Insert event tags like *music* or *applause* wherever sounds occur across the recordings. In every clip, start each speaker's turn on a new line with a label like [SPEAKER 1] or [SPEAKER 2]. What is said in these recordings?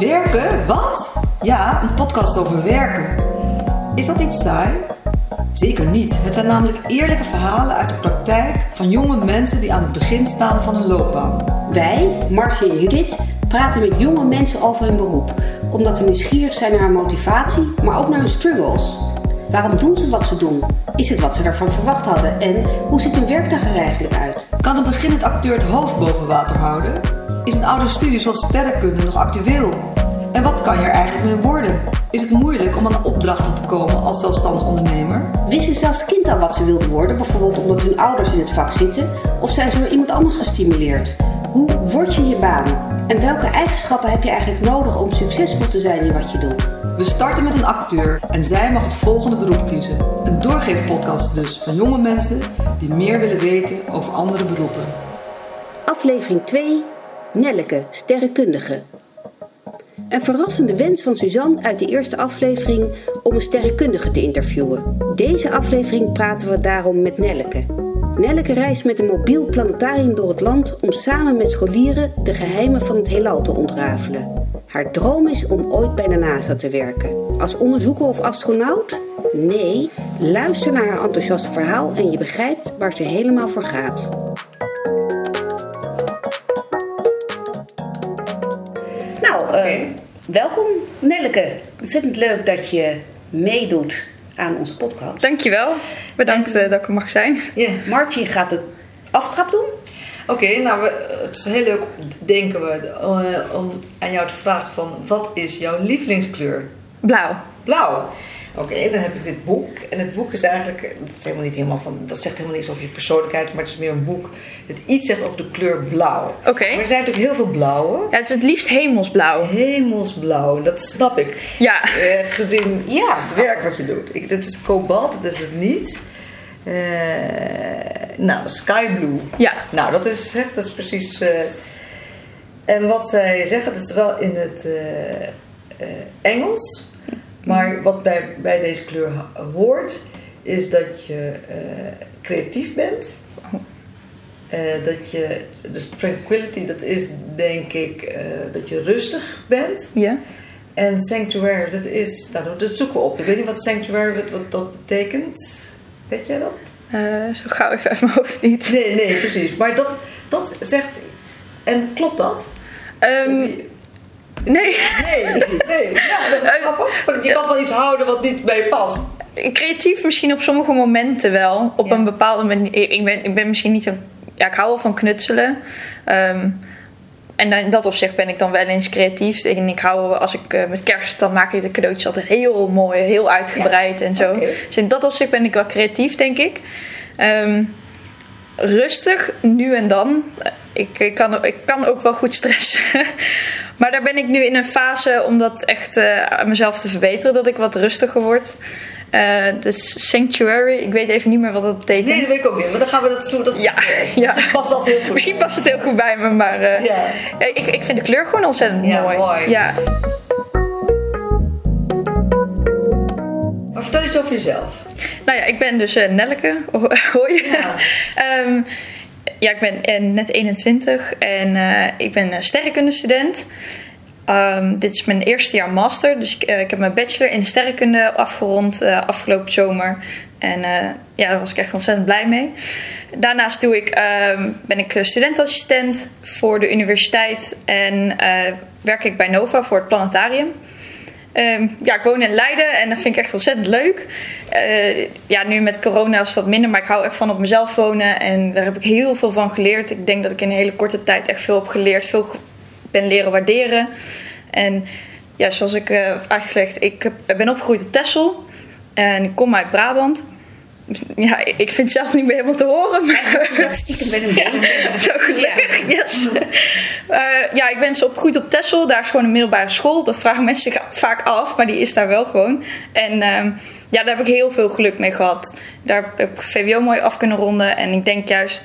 [SPEAKER 1] Werken? Wat? Ja, een podcast over werken. Is dat iets saai? Zeker niet. Het zijn namelijk eerlijke verhalen uit de praktijk van jonge mensen die aan het begin staan van hun loopbaan.
[SPEAKER 2] Wij, Marcia en Judith, praten met jonge mensen over hun beroep, omdat we nieuwsgierig zijn naar hun motivatie, maar ook naar hun struggles. Waarom doen ze wat ze doen? Is het wat ze ervan verwacht hadden? En hoe ziet hun werkdag er eigenlijk uit?
[SPEAKER 1] Kan een beginnend acteur het hoofd boven water houden? Is een oude studie zoals sterrenkunde nog actueel? En wat kan je er eigenlijk mee worden? Is het moeilijk om aan opdrachten te komen als zelfstandig ondernemer?
[SPEAKER 2] Wisten ze als kind al wat ze wilden worden, bijvoorbeeld omdat hun ouders in het vak zitten? Of zijn ze door iemand anders gestimuleerd? Hoe word je je baan? En welke eigenschappen heb je eigenlijk nodig om succesvol te zijn in wat je doet?
[SPEAKER 1] We starten met een acteur en zij mag het volgende beroep kiezen. Een doorgeefpodcast dus van jonge mensen die meer willen weten over andere beroepen.
[SPEAKER 2] Aflevering 2. Nelleke, sterrenkundige. Een verrassende wens van Suzanne uit de eerste aflevering om een sterrenkundige te interviewen. Deze aflevering praten we daarom met Nelleke. Nelleke reist met een mobiel planetarium door het land om samen met scholieren de geheimen van het heelal te ontrafelen. Haar droom is om ooit bij de NASA te werken. Als onderzoeker of astronaut? Nee, luister naar haar enthousiaste verhaal en je begrijpt waar ze helemaal voor gaat. Nou, eh, welkom Nelleke. Ontzettend leuk dat je meedoet aan onze podcast.
[SPEAKER 3] Dankjewel. Bedankt eh, dat ik er mag zijn.
[SPEAKER 1] Ja.
[SPEAKER 2] Margie gaat de aftrap doen.
[SPEAKER 1] Oké, nou we, het is heel leuk, denken we, eh, om aan jou te vragen van wat is jouw lievelingskleur?
[SPEAKER 3] Blauw.
[SPEAKER 1] Blauw. Oké, dan heb ik dit boek. En het boek is eigenlijk, dat, is helemaal niet helemaal van, dat zegt helemaal niets over je persoonlijkheid, maar het is meer een boek dat iets zegt over de kleur blauw.
[SPEAKER 3] Oké.
[SPEAKER 1] Maar er zijn natuurlijk heel veel blauwe.
[SPEAKER 3] Ja, het is het liefst hemelsblauw.
[SPEAKER 1] Hemelsblauw, dat snap ik.
[SPEAKER 3] Ja.
[SPEAKER 1] Eh, gezien ja, het werk wat je doet. Ik, dit is kobalt, dat is het niet. Eh, nou, sky blue.
[SPEAKER 3] Ja.
[SPEAKER 1] Nou, dat is, hè, dat is precies. eh, en wat zij zeggen, dat is wel in het eh, eh, Engels. Maar wat bij, bij deze kleur hoort, is dat je eh, creatief bent. Eh, dat je, dus tranquility, dat is denk ik eh, dat je rustig bent.
[SPEAKER 3] Ja.
[SPEAKER 1] En sanctuary, dat is, nou, dat zoeken we op. Ik weet niet wat sanctuary, wat, wat dat betekent. Weet jij dat?
[SPEAKER 3] Zo gauw even uit mijn hoofd niet.
[SPEAKER 1] Nee, nee, precies. Maar dat, dat zegt, en klopt dat?
[SPEAKER 3] Ehm, nee.
[SPEAKER 1] Nee, nee. Ja, dat is
[SPEAKER 3] Eh,
[SPEAKER 1] grappig. Want je kan wel iets houden wat niet bij je past.
[SPEAKER 3] Creatief misschien op sommige momenten wel. Op
[SPEAKER 1] Ja.
[SPEAKER 3] een bepaalde manier. Ik ben, ik ben misschien niet een... Ja, ik hou wel van knutselen. Ehm, en in dat opzicht ben ik dan wel eens creatief. En ik hou, als ik eh, met kerst, dan maak ik de cadeautjes altijd heel mooi, heel uitgebreid en zo.
[SPEAKER 1] Oké.
[SPEAKER 3] Dus in dat opzicht ben ik wel creatief, denk ik. Ehm, rustig, nu en dan. Ik, ik, kan, ik kan ook wel goed stressen. *laughs* maar daar ben ik nu in een fase om dat echt eh, aan mezelf te verbeteren. Dat ik wat rustiger word. Dus sanctuary, ik weet even niet meer wat dat betekent.
[SPEAKER 1] Nee, dat weet ik ook niet. Maar dan gaan we dat zo. Dat
[SPEAKER 3] Ja, *laughs* ja.
[SPEAKER 1] Past dat heel goed.
[SPEAKER 3] Misschien past het heel goed bij me, maar eh,
[SPEAKER 1] Ja.
[SPEAKER 3] ik, ik vind de kleur gewoon ontzettend
[SPEAKER 1] Ja,
[SPEAKER 3] mooi.
[SPEAKER 1] mooi.
[SPEAKER 3] Ja.
[SPEAKER 1] Vertel eens over jezelf.
[SPEAKER 3] Nou ja, ik ben dus eh, Nelleke. *laughs* Hoi.
[SPEAKER 1] Ja.
[SPEAKER 3] Ehm, ja, ik ben eh, net 21 en eh, ik ben een sterrenkundestudent. Ehm, dit is mijn eerste jaar master, dus ik, ik heb mijn bachelor in sterrenkunde afgerond eh, afgelopen zomer. En ja, daar was ik echt ontzettend blij mee. Daarnaast doe ik, ehm, ben ik studentassistent voor de universiteit en werk ik bij Nova voor het planetarium. Ehm, ja, ik woon in Leiden en dat vind ik echt ontzettend leuk. Eh, ja, nu met corona is dat minder, maar ik hou echt van op mezelf wonen. En daar heb ik heel veel van geleerd. Ik denk dat ik in een hele korte tijd echt veel heb geleerd. Veel ben leren waarderen. En ja, zoals ik heb uitgelegd, ik ben opgegroeid op Texel. En ik kom uit Brabant. Ja, ik vind het zelf niet meer helemaal te horen. Maar
[SPEAKER 2] Dat stiekem wel een beetje. *laughs*
[SPEAKER 3] zo gelukkig, yes. Eh, ja, ik ben dus opgegroeid op Texel. Daar is gewoon een middelbare school. Dat vragen mensen zich vaak af, maar die is daar wel gewoon. En ehm, ja, daar heb ik heel veel geluk mee gehad. Daar heb ik VWO mooi af kunnen ronden. En ik denk juist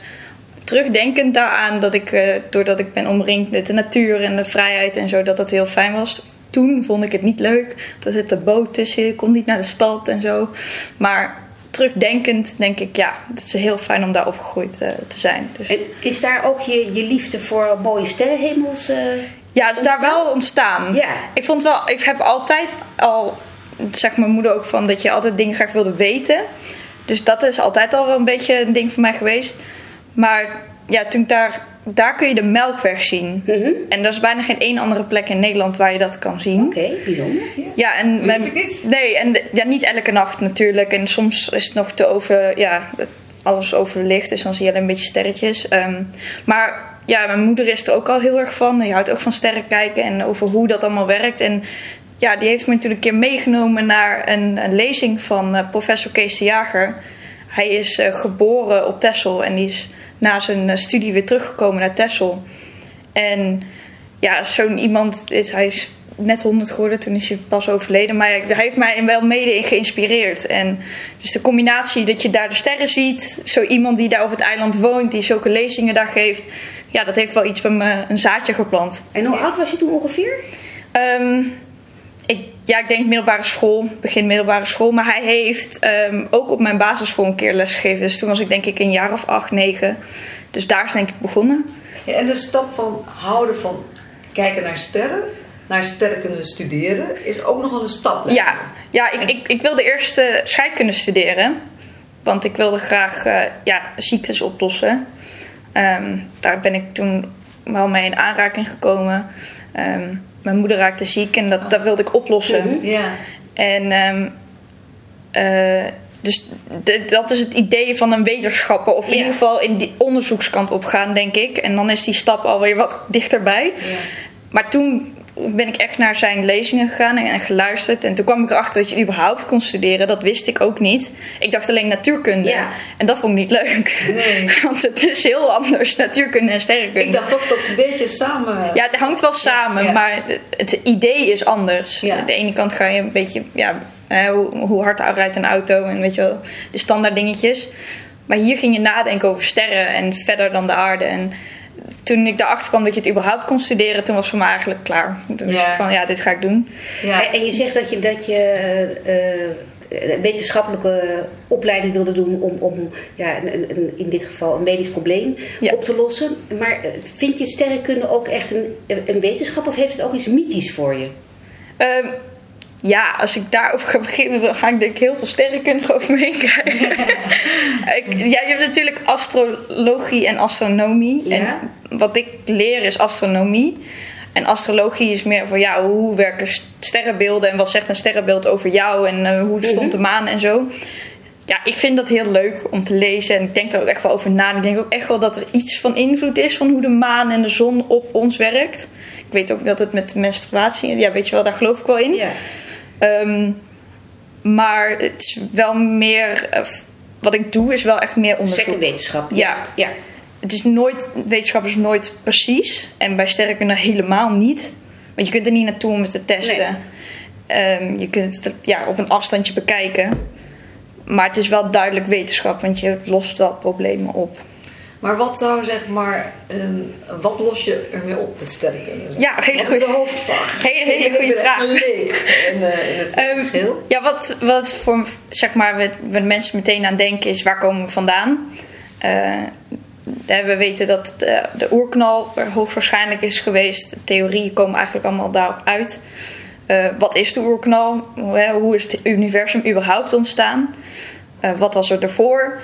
[SPEAKER 3] terugdenkend daaraan dat ik, eh, doordat ik ben omringd met de natuur en de vrijheid en zo, dat dat heel fijn was. Toen vond ik het niet leuk. Er zit een boot tussen, ik kon niet naar de stad en zo. Maar terugdenkend denk ik, ja, het is heel fijn om daar opgegroeid eh, te zijn. Dus.
[SPEAKER 2] En is daar ook je, je liefde voor mooie sterrenhemels? eh,
[SPEAKER 3] Ja, het is daar wel ontstaan.
[SPEAKER 2] Ja.
[SPEAKER 3] Ik vond wel, ik heb altijd al, zegt mijn moeder ook van, dat je altijd dingen graag wilde weten. Dus dat is altijd al wel een beetje een ding voor mij geweest. Maar ja, toen ik daar, daar kun je de melkweg zien.
[SPEAKER 2] Mhm.
[SPEAKER 3] En er is bijna geen één andere plek in Nederland waar je dat kan zien.
[SPEAKER 2] Oké, bijzonder.
[SPEAKER 3] Ja, en mijn-
[SPEAKER 1] niet.
[SPEAKER 3] Nee, en de- ja, niet elke nacht natuurlijk. En soms is het nog te over, ja, alles overlicht. Dus dan zie je alleen een beetje sterretjes. Ehm, maar ja, mijn moeder is er ook al heel erg van. Die houdt ook van sterren kijken en over hoe dat allemaal werkt. En ja, die heeft me natuurlijk een keer meegenomen naar een, een lezing van eh, professor Kees de Jager. Hij is eh, geboren op Texel en die is na zijn eh, studie weer teruggekomen naar Texel. En ja, zo'n iemand is, hij is net 100 geworden, toen is hij pas overleden. Maar hij heeft mij wel mede in geïnspireerd. En dus de combinatie dat je daar de sterren ziet, zo iemand die daar op het eiland woont, die zulke lezingen daar geeft, ja, dat heeft wel iets bij me, een zaadje geplant.
[SPEAKER 2] En hoe oud was je toen ongeveer?
[SPEAKER 3] Ehm, ik, ja, ik denk middelbare school, begin middelbare school. Maar hij heeft ehm, ook op mijn basisschool een keer lesgegeven. Dus toen was ik denk ik een jaar of acht, negen. Dus daar is denk ik begonnen.
[SPEAKER 1] Ja, en de stap van houden van kijken naar sterren, naar sterren kunnen studeren, is ook nog wel een stap.
[SPEAKER 3] Ja, ja ik, ik, ik wilde eerst eh, scheikunde studeren. Want ik wilde graag eh, ja, ziektes oplossen. Ehm, daar ben ik toen wel mee in aanraking gekomen. Ehm, mijn moeder raakte ziek en dat, dat wilde ik oplossen.
[SPEAKER 2] Mhm.
[SPEAKER 1] Ja.
[SPEAKER 3] En ehm, eh, dus dat is het idee van een wetenschapper. Of in ieder geval in die onderzoekskant opgaan, denk ik. En dan is die stap alweer wat dichterbij.
[SPEAKER 1] Ja.
[SPEAKER 3] Maar toen ben ik echt naar zijn lezingen gegaan en, geluisterd. En toen kwam ik erachter dat je überhaupt kon studeren. Dat wist ik ook niet. Ik dacht alleen natuurkunde.
[SPEAKER 2] Ja.
[SPEAKER 3] En dat vond ik niet leuk.
[SPEAKER 1] Nee. *laughs*
[SPEAKER 3] Want het is heel anders, natuurkunde en sterrenkunde.
[SPEAKER 1] Ik dacht ook dat het een beetje samen.
[SPEAKER 3] Ja, het hangt wel samen,
[SPEAKER 1] ja.
[SPEAKER 3] maar het, het idee is anders.
[SPEAKER 1] Ja.
[SPEAKER 3] Aan de ene kant ga je een beetje, ja, hoe, hoe hard rijdt een auto en weet je wel, de standaard dingetjes. Maar hier ging je nadenken over sterren en verder dan de aarde. En toen ik daarachter kwam dat je het überhaupt kon studeren, toen was het voor mij eigenlijk klaar. Toen wist
[SPEAKER 1] Ja.
[SPEAKER 3] ik van, ja, dit ga ik doen.
[SPEAKER 1] Ja.
[SPEAKER 2] En, je zegt dat je, dat je eh, een wetenschappelijke opleiding wilde doen om, om ja, een, een- in dit geval een medisch probleem
[SPEAKER 3] Ja.
[SPEAKER 2] op te lossen. Maar eh, vind je sterrenkunde ook echt een, een wetenschap of heeft het ook iets mythisch voor je?
[SPEAKER 3] Ehm, ja, als ik daarover ga beginnen, dan ga ik denk ik heel veel sterrenkunde over me heen krijgen. *laughs* ik, ja, je hebt natuurlijk astrologie en astronomie.
[SPEAKER 2] Ja.
[SPEAKER 3] En wat ik leer is astronomie. En astrologie is meer van ja, hoe werken sterrenbeelden en wat zegt een sterrenbeeld over jou en eh, hoe stond de maan en zo. Ja, ik vind dat heel leuk om te lezen en ik denk daar ook echt wel over na. En ik denk ook echt wel dat er iets van invloed is van hoe de maan en de zon op ons werkt. Ik weet ook dat het met menstruatie, ja, weet je wel, daar geloof ik wel in.
[SPEAKER 2] Ja.
[SPEAKER 3] Ehm, maar het is wel meer, eh, wat ik doe is wel echt meer onderzoek.
[SPEAKER 2] Second wetenschap.
[SPEAKER 3] Ja.
[SPEAKER 2] ja.
[SPEAKER 3] Het is nooit, wetenschap is nooit precies. En bij sterrenkunde helemaal niet. Want je kunt er niet naartoe om het te testen. Ehm, je kunt het ja, op een afstandje bekijken. Maar het is wel duidelijk wetenschap, want je lost wel problemen op.
[SPEAKER 1] Maar wat zou zeg maar, ehm, wat los je ermee op met sterrenkunde?
[SPEAKER 3] Ja, hele
[SPEAKER 1] Wat is de
[SPEAKER 3] goeie-
[SPEAKER 1] hoofdvraag? *laughs*
[SPEAKER 3] Hele- hele goede vraag.
[SPEAKER 1] een leek in, eh, in het geheel.
[SPEAKER 3] Ja, wat, wat voor zeg maar, we, de mensen meteen aan denken is waar komen we vandaan? Eh, eh, we weten dat de, de oerknal er hoogstwaarschijnlijk is geweest. De theorieën komen eigenlijk allemaal daarop uit. Eh, wat is de oerknal? Hoe, is het universum überhaupt ontstaan? Eh, wat was er daarvoor?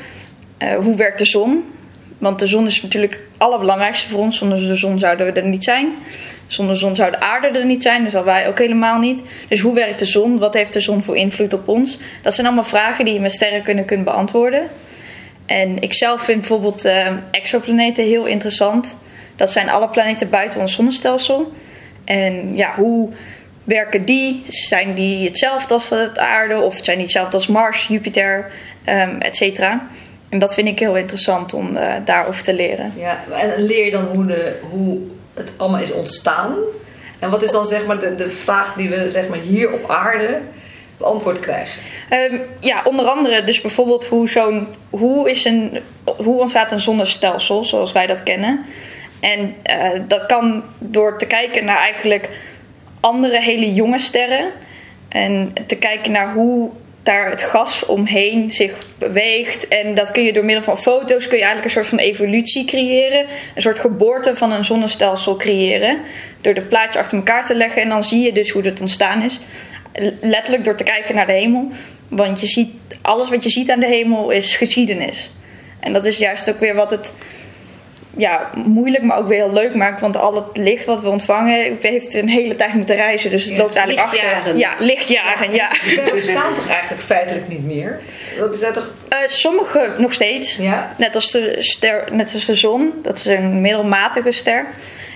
[SPEAKER 3] Eh, hoe werkt de zon? Want de zon is natuurlijk het allerbelangrijkste voor ons. Zonder de zon zouden we er niet zijn. Zonder zon zou de aarde er niet zijn, dus dat wij ook helemaal niet. Dus hoe werkt de zon? Wat heeft de zon voor invloed op ons? Dat zijn allemaal vragen die je met sterrenkunde kunt beantwoorden. En ik zelf vind bijvoorbeeld eh, exoplaneten heel interessant. Dat zijn alle planeten buiten ons zonnestelsel. En ja, hoe werken die? Zijn die hetzelfde als de aarde? Of zijn die hetzelfde als Mars, Jupiter, um, et cetera? En dat vind ik heel interessant om uh, daarover te leren.
[SPEAKER 1] Ja, en leer je dan hoe, de, hoe het allemaal is ontstaan? En wat is dan zeg maar de, de vraag die we zeg maar hier op aarde beantwoord krijgen?
[SPEAKER 3] Um, ja, onder andere dus bijvoorbeeld hoe zo'n hoe is een hoe ontstaat een zonnestelsel zoals wij dat kennen. En uh, dat kan door te kijken naar eigenlijk andere hele jonge sterren en te kijken naar hoe daar het gas omheen zich beweegt. En dat kun je door middel van foto's kun je eigenlijk een soort van evolutie creëren. Een soort geboorte van een zonnestelsel creëren. Door de plaatjes achter elkaar te leggen. En dan zie je dus hoe het ontstaan is. Letterlijk door te kijken naar de hemel. Want je ziet, alles wat je ziet aan de hemel is geschiedenis. En dat is juist ook weer wat het ja, moeilijk, maar ook weer heel leuk maakt. Want al het licht wat we ontvangen heeft een hele tijd moeten reizen. Dus het
[SPEAKER 1] Ja,
[SPEAKER 3] loopt eigenlijk
[SPEAKER 2] lichtjaren.
[SPEAKER 3] achter. Ja, lichtjaren. Ja. *laughs*
[SPEAKER 1] Die bestaan toch eigenlijk feitelijk niet meer? Dat is toch...
[SPEAKER 3] Eh, sommige nog steeds.
[SPEAKER 1] Ja.
[SPEAKER 3] Net als, de ster, net als de zon. Dat is een middelmatige ster.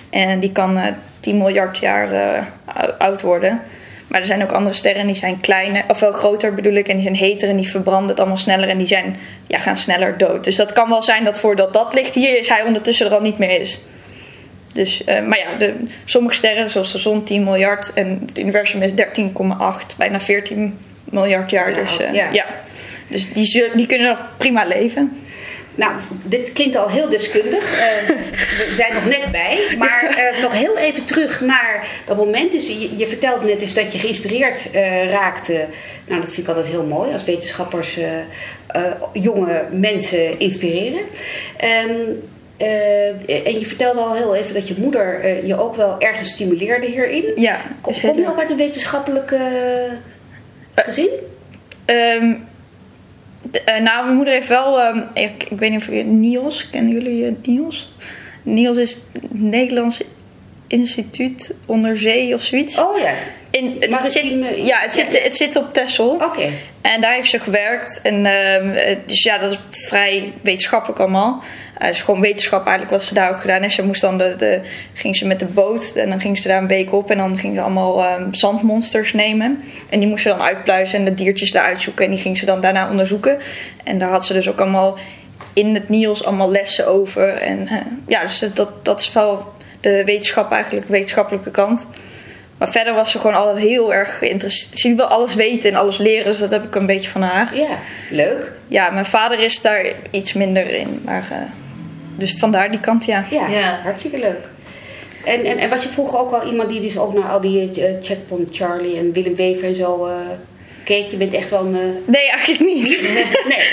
[SPEAKER 3] En die kan eh 10 miljard jaar eh, ou- oud worden. Maar er zijn ook andere sterren die zijn kleiner, of wel groter bedoel ik. En die zijn heter en die verbranden het allemaal sneller. En die zijn, ja, gaan sneller dood. Dus dat kan wel zijn dat voordat dat licht hier is, hij ondertussen er al niet meer is. Dus, eh, maar ja, de, sommige sterren, zoals de zon 10 miljard en het universum is 13,8, bijna 14 miljard jaar.
[SPEAKER 2] Nou,
[SPEAKER 3] dus eh,
[SPEAKER 2] ja.
[SPEAKER 3] ja. Dus die, die kunnen nog prima leven.
[SPEAKER 2] Nou, dit klinkt al heel deskundig. Eh, we zijn nog net bij. Maar eh, nog heel even terug naar dat moment. Dus je, je vertelde net dus dat je geïnspireerd eh, raakte. Nou, dat vind ik altijd heel mooi. Als wetenschappers jonge mensen inspireren. Ehm, eh, en je vertelde al heel even dat je moeder je ook wel ergens stimuleerde hierin.
[SPEAKER 3] Ja,
[SPEAKER 2] Kom, kom je ook uit een wetenschappelijke gezin?
[SPEAKER 3] Ehm, eh, nou, mijn moeder heeft wel. ehm, ik, ik weet niet of je Niels, kennen jullie eh, Niels? Niels is Nederlands Instituut onder zee of zoiets.
[SPEAKER 2] Oh ja,
[SPEAKER 3] In, het, zit, ja, het,
[SPEAKER 2] ja.
[SPEAKER 3] Zit, het zit op Texel.
[SPEAKER 2] oké.
[SPEAKER 3] En daar heeft ze gewerkt. En, ehm, eh, dus ja, dat is vrij wetenschappelijk allemaal. Eh, Het is gewoon wetenschap eigenlijk wat ze daar ook gedaan heeft. Ze moest dan de, de, ging ze met de boot en dan ging ze daar een week op. En dan ging ze allemaal ehm, zandmonsters nemen. En die moest ze dan uitpluizen en de diertjes daar uitzoeken. En die ging ze dan daarna onderzoeken. En daar had ze dus ook allemaal in het NIOS allemaal lessen over. En eh, ja, dus dat, dat is wel de wetenschap eigenlijk, de wetenschappelijke kant. Maar verder was ze gewoon altijd heel erg geïnteresseerd. Ze wil alles weten en alles leren, dus dat heb ik een beetje van haar.
[SPEAKER 2] Ja, leuk.
[SPEAKER 3] Ja, mijn vader is daar iets minder in. Maar, eh, dus vandaar die kant, ja.
[SPEAKER 2] Ja,
[SPEAKER 1] Ja.
[SPEAKER 2] hartstikke leuk. En, en, en was je vroeger ook wel iemand die dus ook naar al die eh, Checkpoint Charlie en Willem Wever en zo eh, keek? Je bent echt wel een... eh,
[SPEAKER 3] Nee, eigenlijk niet. *laughs*
[SPEAKER 2] nee.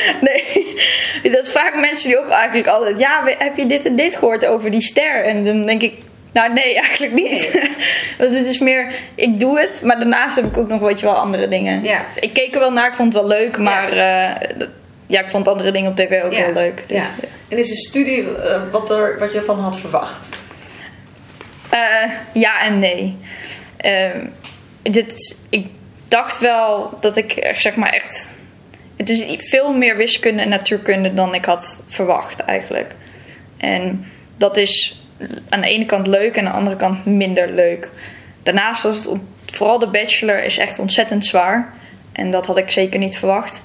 [SPEAKER 3] nee. Dat vragen mensen die ook eigenlijk altijd. Ja, heb je dit en dit gehoord over die ster? En dan denk ik, nou nee, *laughs* eigenlijk niet. *laughs* Want het is meer, ik doe het. Maar daarnaast heb ik ook nog weet je wel andere dingen.
[SPEAKER 2] Ja.
[SPEAKER 3] Ik keek er wel naar, ik vond het wel leuk. Maar eh, dat- ja, ik vond andere dingen op tv ook
[SPEAKER 2] Ja.
[SPEAKER 3] wel leuk. Dus,
[SPEAKER 2] Ja.
[SPEAKER 1] En is de studie eh, wat, er, wat je van had verwacht?
[SPEAKER 3] Eh, ja en nee. Ehm, dit, ik dacht wel dat ik er, zeg maar echt. Het is veel meer wiskunde en natuurkunde dan ik had verwacht eigenlijk. En dat is aan de ene kant leuk en aan de andere kant minder leuk. Daarnaast was het vooral de bachelor is echt ontzettend zwaar. En dat had ik zeker niet verwacht.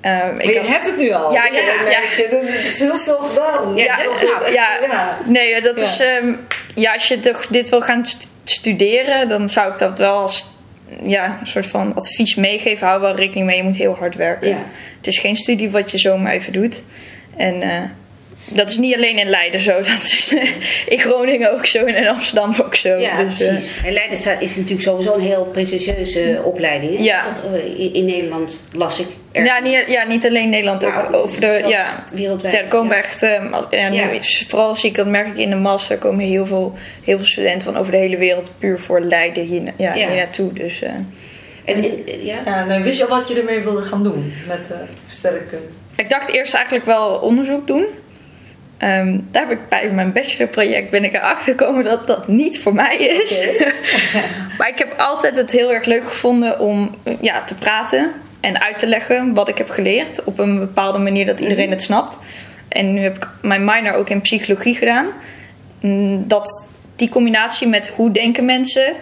[SPEAKER 3] Ehm,
[SPEAKER 1] Maar je
[SPEAKER 3] had-
[SPEAKER 1] hebt het nu al.
[SPEAKER 3] Ja, ik heb het, ja.
[SPEAKER 1] Het is- Het is heel snel gedaan.
[SPEAKER 3] Ja, ja, ja.
[SPEAKER 1] ja.
[SPEAKER 3] Nee, dat
[SPEAKER 1] Ja.
[SPEAKER 3] is. ehm, ja, als je toch dit wil gaan st- studeren, dan zou ik dat wel als ja, een soort van advies meegeven. Hou wel rekening mee, je moet heel hard werken.
[SPEAKER 2] Ja.
[SPEAKER 3] Het is geen studie wat je zomaar even doet. En eh, dat is niet alleen in Leiden zo. *laughs* Dat is in Groningen ook zo en in Amsterdam ook zo.
[SPEAKER 2] Ja,
[SPEAKER 3] Dus, eh,
[SPEAKER 2] precies. En Leiden is natuurlijk sowieso een heel prestigieuze opleiding. Hè?
[SPEAKER 3] Ja.
[SPEAKER 2] Toch, eh, In, in Nederland las ik.
[SPEAKER 3] Ja, niet, ja, niet alleen Nederland,
[SPEAKER 2] Maar
[SPEAKER 3] ook
[SPEAKER 2] ook
[SPEAKER 3] over de. Ja,
[SPEAKER 2] wereldwijd,
[SPEAKER 3] Ja, er komen
[SPEAKER 2] ja.
[SPEAKER 3] echt. ehm, als- ja, nu,
[SPEAKER 2] Ja.
[SPEAKER 3] Vooral zie ik dat merk ik in de master. Er komen heel veel, heel veel studenten van over de hele wereld puur voor Leiden hier, ja,
[SPEAKER 2] Ja.
[SPEAKER 3] hier naartoe. Dus, eh,
[SPEAKER 2] En, en- ja.
[SPEAKER 1] Ja, en dan wist je al wat je ermee wilde gaan doen met uh, sterrenkunde?
[SPEAKER 3] ik dacht eerst eigenlijk wel onderzoek doen. Ehm, daar heb ik bij mijn bachelorproject ben ik erachter gekomen dat dat niet voor mij is. *laughs* Maar ik heb altijd het heel erg leuk gevonden om eh, ja, te praten en uit te leggen wat ik heb geleerd op een bepaalde manier dat iedereen het snapt. En nu heb ik mijn minor ook in psychologie gedaan. Mm, Dat, die combinatie met hoe denken mensen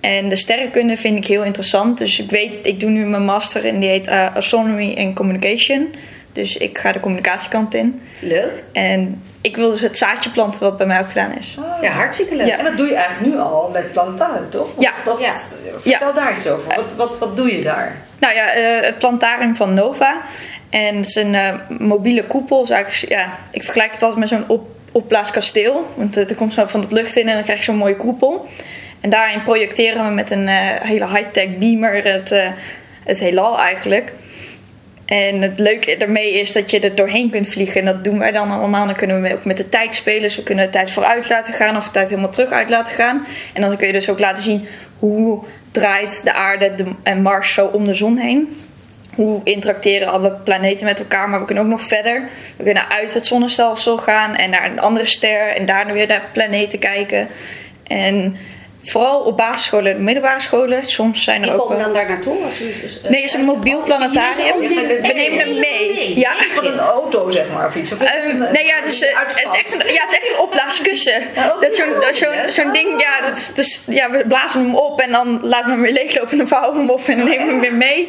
[SPEAKER 3] en de sterrenkunde vind ik heel interessant. Dus ik weet, ik doe nu mijn master en die heet eh, Astronomy and Communication. Dus ik ga de communicatiekant in.
[SPEAKER 2] Leuk.
[SPEAKER 3] En ik wil dus het zaadje planten wat bij mij ook gedaan is.
[SPEAKER 1] Oh.
[SPEAKER 2] Ja, hartstikke leuk.
[SPEAKER 3] Ja.
[SPEAKER 1] En dat doe je eigenlijk nu al met planetarium, toch? Want
[SPEAKER 3] Ja.
[SPEAKER 1] Dat,
[SPEAKER 2] Ja.
[SPEAKER 1] Vertel daar eens over. Wat, wat, wat doe je daar?
[SPEAKER 3] Nou ja, eh, het plantarium van Nova. En het is een eh, mobiele koepel. Dus eigenlijk, ja, ik vergelijk het altijd met zo'n op, opblaaskasteel. Want eh, er komt zo van het lucht in en dan krijg je zo'n mooie koepel. En daarin projecteren we met een eh, hele high-tech beamer het, eh, het heelal eigenlijk. En het leuke ermee is dat je er doorheen kunt vliegen. En dat doen wij dan allemaal. Dan kunnen we ook met de tijd spelen. Dus we kunnen de tijd vooruit laten gaan of de tijd helemaal terug uit laten gaan. En dan kun je dus ook laten zien hoe draait de aarde de, en Mars zo om de zon heen. Hoe interacteren alle planeten met elkaar. Maar we kunnen ook nog verder. We kunnen uit het zonnestelsel gaan en naar een andere ster. En daarna weer naar planeten kijken. En Vooral op basisscholen en middelbare scholen. Soms zijn er
[SPEAKER 2] Die
[SPEAKER 3] ook
[SPEAKER 2] komen dan daar naartoe? Dus, eh,
[SPEAKER 3] Nee, het is een mobiel planetarium. We nemen hem mee. Ja.
[SPEAKER 1] Van een auto, zeg maar, of iets. Of een-
[SPEAKER 3] nee, ja, het is, echt een, ja, het is echt een opblaaskussen. Dat is zo'n zo'n zo'n ding, ja, dat, is- dus, ja, we blazen hem op en dan laten we hem weer *laughs* leeglopen en dan vouwen we hem op en dan nemen we hem weer mee.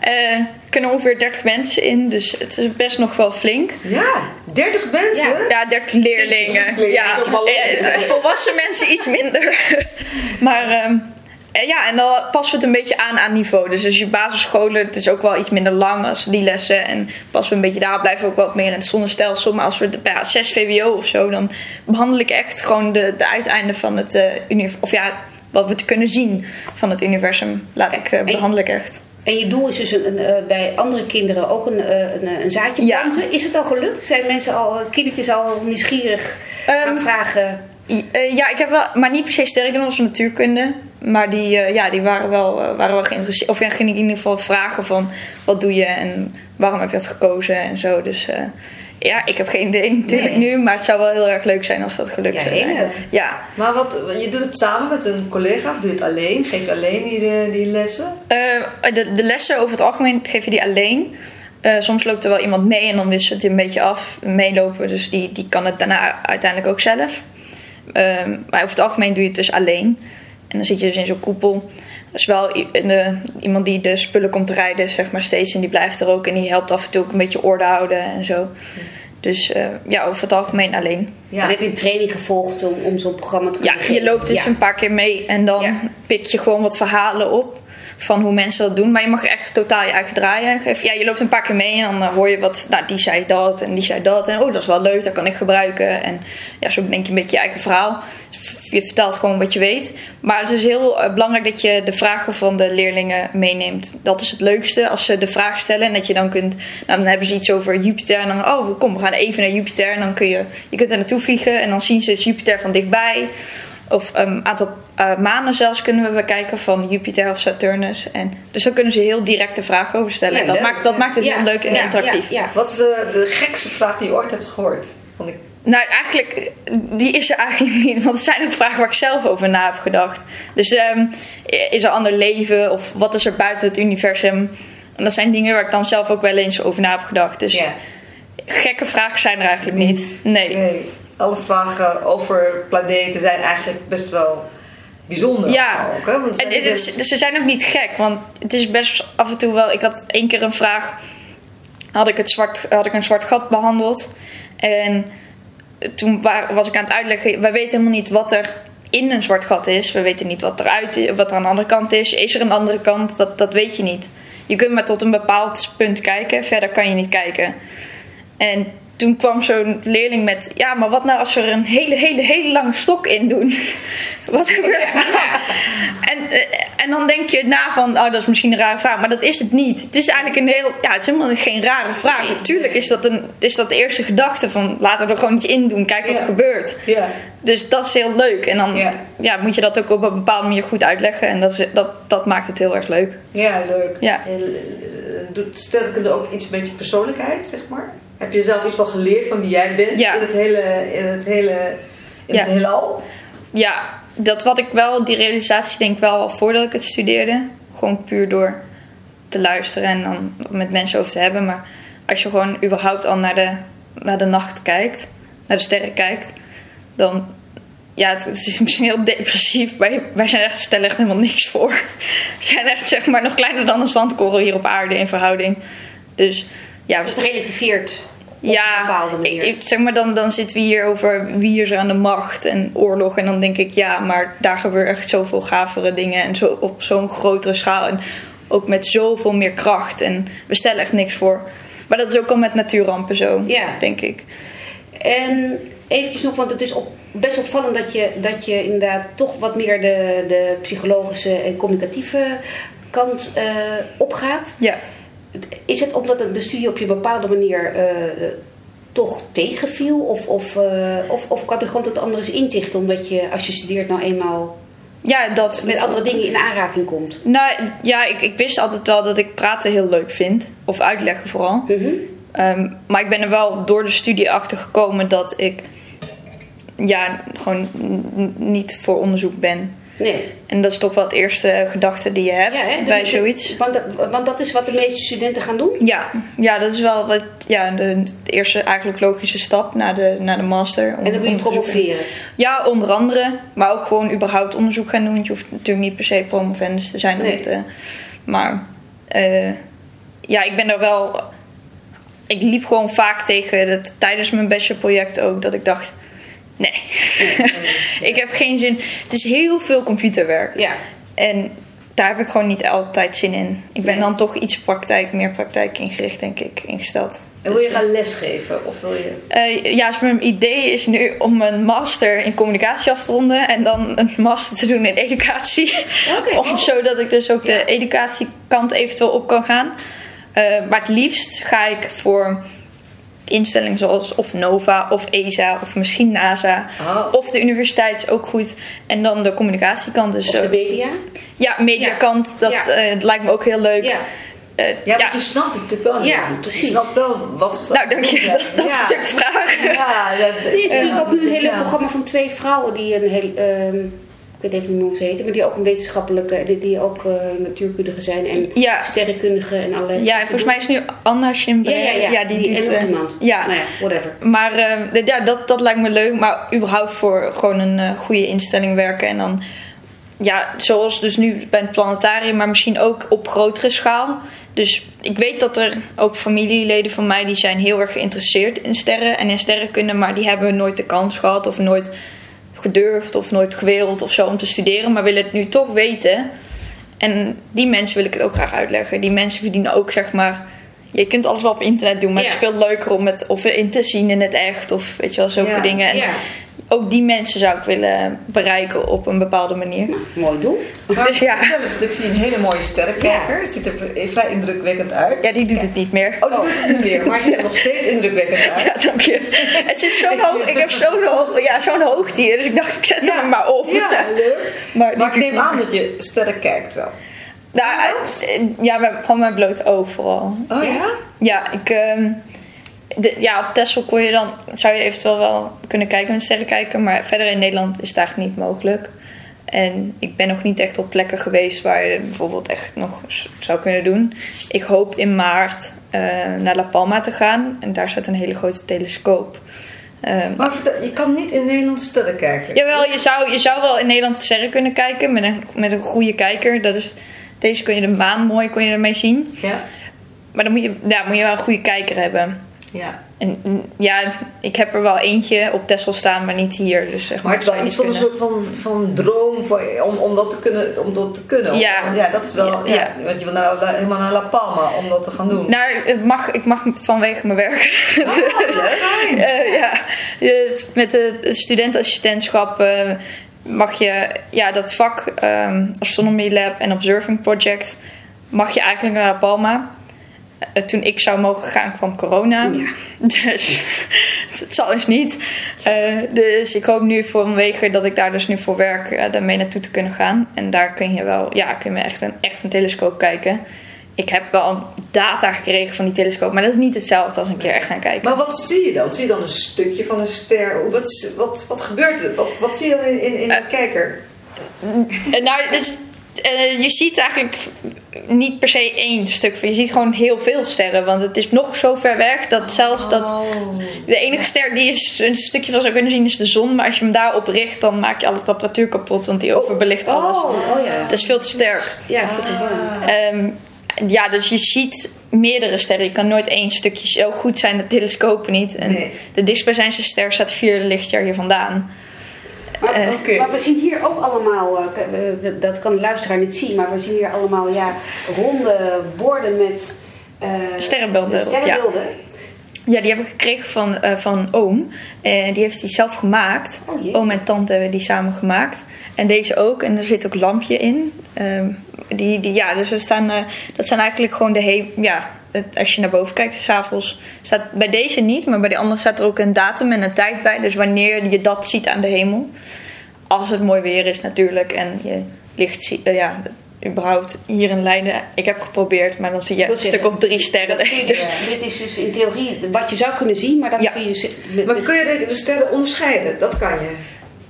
[SPEAKER 3] Er kunnen ongeveer 30 mensen in, dus het is best nog wel flink.
[SPEAKER 1] Ja, 30 mensen.
[SPEAKER 2] Ja.
[SPEAKER 3] Ja, 30 leerlingen.
[SPEAKER 1] Leerlingen,
[SPEAKER 3] Ja, eh, eh, volwassen mensen iets minder. *laughs* maar ehm, eh, ja, en dan passen we het een beetje aan aan niveau. Dus als je basisscholen, het is ook wel iets minder lang als die lessen. En passen we een beetje daar, blijven we ook wat meer in het zonnestelsel. Maar als we de- ja, 6 VWO of zo, dan behandel ik echt gewoon de, de uiteinden van het uh, universum. Of ja, wat we te kunnen zien van het universum, laat ik,
[SPEAKER 2] En-
[SPEAKER 3] behandel ik echt.
[SPEAKER 2] En je doel is dus een, een, eh, bij andere kinderen ook een, eh, een, een zaadje
[SPEAKER 3] Ja.
[SPEAKER 2] planten. Is het al gelukt? Zijn mensen al, eh, kindertjes al nieuwsgierig gaan
[SPEAKER 3] Ehm,
[SPEAKER 2] vragen?
[SPEAKER 3] Eh, ja, ik heb wel, maar niet per se sterker als natuurkunde. Maar die, eh, ja, die waren, wel, eh, waren wel geïnteresseerd. Of ja, ging ik in ieder geval vragen van wat doe je en waarom heb je dat gekozen en zo. Dus eh, ja, ik heb geen idee natuurlijk
[SPEAKER 1] Nee.
[SPEAKER 3] nu. Maar het zou wel heel erg leuk zijn als dat gelukt
[SPEAKER 2] Ja,
[SPEAKER 3] zou zijn. Ja,
[SPEAKER 1] Maar wat, je doet het samen met een collega of doe je het alleen? Geef je alleen die, eh, die lessen?
[SPEAKER 3] Eh, de, de lessen over het algemeen geef je die alleen. Eh, soms loopt er wel iemand mee en dan wisselt het een beetje af. Meelopen, dus die, die kan het daarna uiteindelijk ook zelf. Ehm, maar over het algemeen doe je het dus alleen. En dan zit je dus in zo'n koepel. Is wel de, iemand die de spullen komt rijden, zeg maar steeds. En die blijft er ook. En die helpt af en toe ook een beetje orde houden en zo. Dus eh, ja, over het algemeen alleen.
[SPEAKER 1] Ja.
[SPEAKER 2] Dan heb je een training gevolgd om, om zo'n programma te
[SPEAKER 3] Ja,
[SPEAKER 2] kunnen
[SPEAKER 3] je
[SPEAKER 2] geven.
[SPEAKER 3] loopt dus
[SPEAKER 2] Ja.
[SPEAKER 3] een paar keer mee en dan
[SPEAKER 2] Ja.
[SPEAKER 3] pik je gewoon wat verhalen op van hoe mensen dat doen. Maar je mag echt totaal je eigen draaien. Ja, je loopt een paar keer mee en dan eh, hoor je wat, nou die zei dat en die zei dat. En oh, dat is wel leuk, dat kan ik gebruiken. En ja, zo denk je een beetje je eigen verhaal. Je vertelt gewoon wat je weet. Maar het is heel eh, belangrijk dat je de vragen van de leerlingen meeneemt. Dat is het leukste als ze de vraag stellen en dat je dan kunt. Nou, dan hebben ze iets over Jupiter en dan, oh kom, we gaan even naar Jupiter. En dan kun je, je kunt er naartoe vliegen en dan zien ze Jupiter van dichtbij. Of een aantal eh, maanden zelfs kunnen we bekijken van Jupiter of Saturnus. En, dus dan kunnen ze heel directe vragen over stellen.
[SPEAKER 2] Ja,
[SPEAKER 3] dat,
[SPEAKER 2] leuk.
[SPEAKER 3] maakt, dat maakt het
[SPEAKER 2] Ja,
[SPEAKER 3] heel leuk en
[SPEAKER 2] ja,
[SPEAKER 3] interactief.
[SPEAKER 2] Ja.
[SPEAKER 1] Wat is de, de gekste vraag die je ooit hebt gehoord? Want ik,
[SPEAKER 3] Nou, eigenlijk, die is er eigenlijk *laughs* niet. Want het zijn ook vragen waar ik zelf over na heb gedacht. Dus ehm, is er ander leven? Of wat is er buiten het universum? En dat zijn dingen waar ik dan zelf ook wel eens over na heb gedacht. Dus gekke vragen zijn er eigenlijk niet. Nee.
[SPEAKER 1] Nee, alle vragen over planeten zijn eigenlijk best wel bijzonder.
[SPEAKER 3] Ja,
[SPEAKER 1] Ook, hè? Want
[SPEAKER 3] en
[SPEAKER 1] zijn
[SPEAKER 3] het is- ze zijn ook niet gek, want het is best af en toe wel. Ik had één keer een vraag, had ik, het zwart, had ik een zwart gat behandeld. En toen wa- was ik aan het uitleggen, wij weten helemaal niet wat er in een zwart gat is. We weten niet wat, eruit wat er aan de andere kant is. Is er een andere kant? Dat, dat weet je niet. Je kunt maar tot een bepaald punt kijken, verder kan je niet kijken. En toen kwam zo'n leerling met: Ja, maar wat nou als we er een hele, hele, hele lange stok in doen? *laughs* wat gebeurt er dan? En, eh, en dan denk je na van: Oh, dat is misschien een rare vraag. Maar dat is het niet. Het is eigenlijk een heel. Ja, het is helemaal geen rare vraag. Natuurlijk is dat, een, is dat de eerste gedachte van: Laten we er gewoon iets in doen, kijk wat
[SPEAKER 1] Ja.
[SPEAKER 3] er gebeurt.
[SPEAKER 1] Ja,
[SPEAKER 3] Dus dat is heel leuk. En dan
[SPEAKER 1] Ja.
[SPEAKER 3] moet je dat ook op een bepaalde manier goed uitleggen. En dat, is, dat, dat maakt het heel erg leuk.
[SPEAKER 1] ja, leuk.
[SPEAKER 3] Ja.
[SPEAKER 1] En, eh, doet sterkende ook iets een beetje persoonlijkheid, zeg maar? Heb je zelf iets wel geleerd van wie jij bent
[SPEAKER 3] Ja.
[SPEAKER 1] in het hele, in het hele, in
[SPEAKER 3] Ja.
[SPEAKER 1] het heelal?
[SPEAKER 3] Ja, dat wat ik wel, die realisatie denk ik wel al voordat ik het studeerde. Gewoon puur door te luisteren en dan met mensen over te hebben. Maar als je gewoon überhaupt al naar de, naar de nacht kijkt, naar de sterren kijkt, dan. Ja, het, het is *laughs* misschien heel depressief. Wij, wij zijn echt, stellen echt helemaal niks voor. *laughs* We zijn echt zeg maar nog kleiner dan een zandkorrel hier op aarde in verhouding. Dus ja,
[SPEAKER 2] Dus het relativeert op een
[SPEAKER 3] ja, ik, zeg maar dan, dan zitten we hier over wie is er aan de macht en oorlog. En dan denk ik, ja, maar daar gebeuren echt zoveel gavere dingen. En zo, op zo'n grotere schaal. En ook met zoveel meer kracht. En we stellen echt niks voor. Maar dat is ook al met natuurrampen zo,
[SPEAKER 2] Ja.
[SPEAKER 3] denk ik.
[SPEAKER 2] En eventjes nog, want het is op, best opvallend dat je, dat je inderdaad toch wat meer de, de psychologische en communicatieve kant eh, opgaat.
[SPEAKER 3] Ja.
[SPEAKER 2] Is het omdat de studie op je bepaalde manier eh, toch tegenviel? Of, of, uh, of, of kan er gewoon tot andere inzicht omdat je als je studeert nou eenmaal
[SPEAKER 3] ja, dat,
[SPEAKER 2] met andere dingen in aanraking komt?
[SPEAKER 3] Nou ja, ik, ik wist altijd wel dat ik praten heel leuk vind. Of uitleggen vooral.
[SPEAKER 2] Mhm.
[SPEAKER 3] Um, maar ik ben er wel door de studie achter gekomen dat ik ja, gewoon niet voor onderzoek ben.
[SPEAKER 2] Nee.
[SPEAKER 3] En dat is toch wel het eerste gedachte die je hebt
[SPEAKER 2] Ja,
[SPEAKER 3] bij zoiets.
[SPEAKER 2] Want dat, want dat is wat de meeste studenten gaan doen?
[SPEAKER 3] Ja, ja, dat is wel wat, ja, de, de eerste eigenlijk logische stap naar de, naar de master. om-
[SPEAKER 2] En dan wil je promoveren.
[SPEAKER 3] Ja, onder andere. Maar ook gewoon überhaupt onderzoek gaan doen. Want je hoeft natuurlijk niet per se promovendus te zijn.
[SPEAKER 2] Nee.
[SPEAKER 3] te- maar eh, ja, ik ben er wel... Ik liep gewoon vaak tegen tijdens mijn bachelorproject ook. Dat ik dacht, nee. *laughs* ik heb geen zin. Het is heel veel computerwerk.
[SPEAKER 2] Ja.
[SPEAKER 3] En daar heb ik gewoon niet altijd zin in. Ik ben
[SPEAKER 2] Nee.
[SPEAKER 3] dan toch iets praktijk, meer praktijk ingericht, denk ik, ingesteld.
[SPEAKER 1] En wil je gaan lesgeven? Of wil je...
[SPEAKER 3] Eh, ja, dus mijn idee is nu om een master in communicatie af te ronden en dan een master te doen in educatie.
[SPEAKER 2] Oké. *laughs*
[SPEAKER 3] om, zodat ik dus ook de educatiekant eventueel op kan gaan. Eh, maar het liefst ga ik voor instellingen zoals of NOVA of ESA of misschien NASA.
[SPEAKER 1] Oh.
[SPEAKER 3] Of de universiteit is ook goed. En dan de communicatiekant. Dus,
[SPEAKER 2] Of de
[SPEAKER 3] eh,
[SPEAKER 2] media?
[SPEAKER 3] ja, mediakant, dat
[SPEAKER 2] Ja.
[SPEAKER 3] eh, het lijkt me ook heel leuk.
[SPEAKER 2] Ja.
[SPEAKER 3] Eh,
[SPEAKER 1] Ja,
[SPEAKER 3] ja.
[SPEAKER 1] want je snapt het natuurlijk wel heel
[SPEAKER 2] Ja,
[SPEAKER 1] goed.
[SPEAKER 2] precies.
[SPEAKER 1] Je snapt wel wat...
[SPEAKER 3] Nou, dank je. Dat, dat is
[SPEAKER 1] Ja.
[SPEAKER 3] natuurlijk de vraag.
[SPEAKER 1] Ja, dat,
[SPEAKER 2] Er is natuurlijk ook nu een hele
[SPEAKER 1] ja.
[SPEAKER 2] programma van twee vrouwen die een heel... ehm, ik weet even niet hoe ze heten, maar die ook een wetenschappelijke, die, die ook eh, natuurkundige zijn en
[SPEAKER 3] Ja.
[SPEAKER 2] sterrenkundige en allerlei.
[SPEAKER 3] Ja, en volgens mij is nu Anna Schimbre.
[SPEAKER 2] Ja, ja, ja.
[SPEAKER 3] die,
[SPEAKER 2] Die-
[SPEAKER 3] doet...
[SPEAKER 2] en nog
[SPEAKER 3] eh,
[SPEAKER 2] iemand.
[SPEAKER 3] Ja.
[SPEAKER 2] Nou ja, whatever.
[SPEAKER 3] Maar eh, ja, dat, dat lijkt me leuk. Maar überhaupt voor gewoon een goede instelling werken. En dan, ja, zoals dus nu bij het planetarium, maar misschien ook op grotere schaal. Dus ik weet dat er ook familieleden van mij die zijn heel erg geïnteresseerd in sterren en in sterrenkunde. Maar die hebben nooit de kans gehad of nooit gedurfd of nooit gewild of zo om te studeren. Maar willen het nu toch weten. En die mensen wil ik het ook graag uitleggen. Die mensen verdienen ook, zeg maar... Je kunt alles wel op internet doen, maar het is veel leuker om het of in te zien in het echt. Of weet je wel, zulke
[SPEAKER 1] Ja,
[SPEAKER 3] dingen. En
[SPEAKER 2] ja.
[SPEAKER 3] Ook die mensen zou ik willen bereiken op een bepaalde manier.
[SPEAKER 2] Nou, mooi doel. *laughs*
[SPEAKER 1] Maar
[SPEAKER 3] Dus ja.
[SPEAKER 1] ik zie een hele mooie sterrenkijker. Het ziet er vrij indrukwekkend uit.
[SPEAKER 3] Ja, die doet het niet meer.
[SPEAKER 1] Oh, die doet het niet meer, maar het ziet er nog steeds indrukwekkend uit.
[SPEAKER 3] Ja, dank je. Het is zo'n hoog, ik heb zo'n hoog, ja, zo'n hoogte hier, dus ik dacht ik zet hem maar op.
[SPEAKER 1] Ja, *laughs* leuk.
[SPEAKER 3] Maar,
[SPEAKER 1] Maar ik neem aan dat je sterren kijkt wel.
[SPEAKER 3] Nou, ja, met, gewoon met bloot oog vooral.
[SPEAKER 1] Oh ja?
[SPEAKER 3] Ja, ik, ehm, de, ja, op Texel kon je dan, zou je eventueel wel kunnen kijken met sterren kijken, maar verder in Nederland is het eigenlijk niet mogelijk. En ik ben nog niet echt op plekken geweest waar je bijvoorbeeld echt nog zou kunnen doen. Ik hoop in maart eh, naar La Palma te gaan en daar staat een hele grote telescoop. Ehm,
[SPEAKER 1] Maar je kan niet in Nederland sterren kijken.
[SPEAKER 3] Jawel, je zou, je zou wel in Nederland sterren kunnen kijken met een, met een goede kijker. Dat is, deze kun je de maan mooi kon je ermee zien.
[SPEAKER 1] Ja?
[SPEAKER 3] Maar dan moet je, ja, moet je wel een goede kijker hebben.
[SPEAKER 1] Ja.
[SPEAKER 3] En mm, ja, ik heb er wel eentje op Texel staan, maar niet hier. Dus zeg
[SPEAKER 1] Maar het is wel iets van een soort van, van droom voor, om, om, dat te kunnen, om dat te kunnen.
[SPEAKER 3] Ja.
[SPEAKER 1] ja dat is wel.
[SPEAKER 3] Ja.
[SPEAKER 1] Want je wil naar, La- helemaal naar La Palma om dat te gaan doen.
[SPEAKER 3] Nou, het mag, ik mag vanwege mijn werk.
[SPEAKER 1] Fijn. *laughs*
[SPEAKER 3] Eh, ja, met de studentenassistentschap eh, mag je ja, dat vak ehm, Astronomy Lab en Observing Project mag je eigenlijk naar La Palma. Eh, toen ik zou mogen gaan kwam corona. *laughs* Dus *laughs* het zal eens niet. Eh, dus ik hoop nu vanwege dat ik daar dus nu voor werk eh, daarmee naartoe te kunnen gaan. En daar kun je wel, ja, kun je echt een, echt een telescoop kijken. Ik heb wel data gekregen van die telescoop, maar dat is niet hetzelfde als een keer echt gaan kijken.
[SPEAKER 1] Maar wat zie je dan? Zie je dan een stukje van een ster? Wat, wat, wat gebeurt er? Wat, wat zie je dan in, in, in de kijker?
[SPEAKER 3] Nou, dus, eh, je ziet eigenlijk niet per se één stuk. Je ziet gewoon heel veel sterren. Want het is nog zo ver weg dat zelfs dat...
[SPEAKER 1] Oh.
[SPEAKER 3] De enige ster die je een stukje van zou kunnen zien is de zon. Maar als je hem daarop richt, dan maak je al het apparatuur kapot. Want die overbelicht alles.
[SPEAKER 2] Oh, oh ja.
[SPEAKER 3] Het is veel te sterk.
[SPEAKER 2] Ja, goed te horen.
[SPEAKER 3] Ehm, ja, dus je ziet meerdere sterren. Je kan nooit één stukje. Zo goed zijn de telescopen niet. En
[SPEAKER 1] Nee.
[SPEAKER 3] de dichtstbijzijnste ster staat vier lichtjaar hier vandaan.
[SPEAKER 2] Maar,
[SPEAKER 3] Eh,
[SPEAKER 2] maar we zien hier ook allemaal, eh, eh, dat kan de luisteraar niet zien, maar we zien hier allemaal ja, ronde borden met
[SPEAKER 3] Sterrenbeelden
[SPEAKER 2] de
[SPEAKER 3] erop, ja.
[SPEAKER 2] sterrenbeelden.
[SPEAKER 3] Ja, die heb ik gekregen van, van oom. En die heeft die zelf gemaakt.
[SPEAKER 2] Oh,
[SPEAKER 3] oom en tante hebben die samen gemaakt. En deze ook. En er zit ook lampje in. Ehm, die, die, ja, dus er staan, dat zijn eigenlijk gewoon de he Ja, het- als je naar boven kijkt, s'avonds staat bij deze niet. Maar bij de andere staat er ook een datum en een tijd bij. Dus wanneer je dat ziet aan de hemel. Als het mooi weer is natuurlijk. En je licht ziet. eh, ja, überhaupt hier in Leiden. Ik heb geprobeerd, maar dan zie je een stuk of drie sterren.
[SPEAKER 2] Dus- Dit is dus in theorie wat je zou kunnen zien, maar dat
[SPEAKER 3] Ja.
[SPEAKER 2] kun je... met-
[SPEAKER 1] Maar kun je de, de sterren onderscheiden? Dat kan je.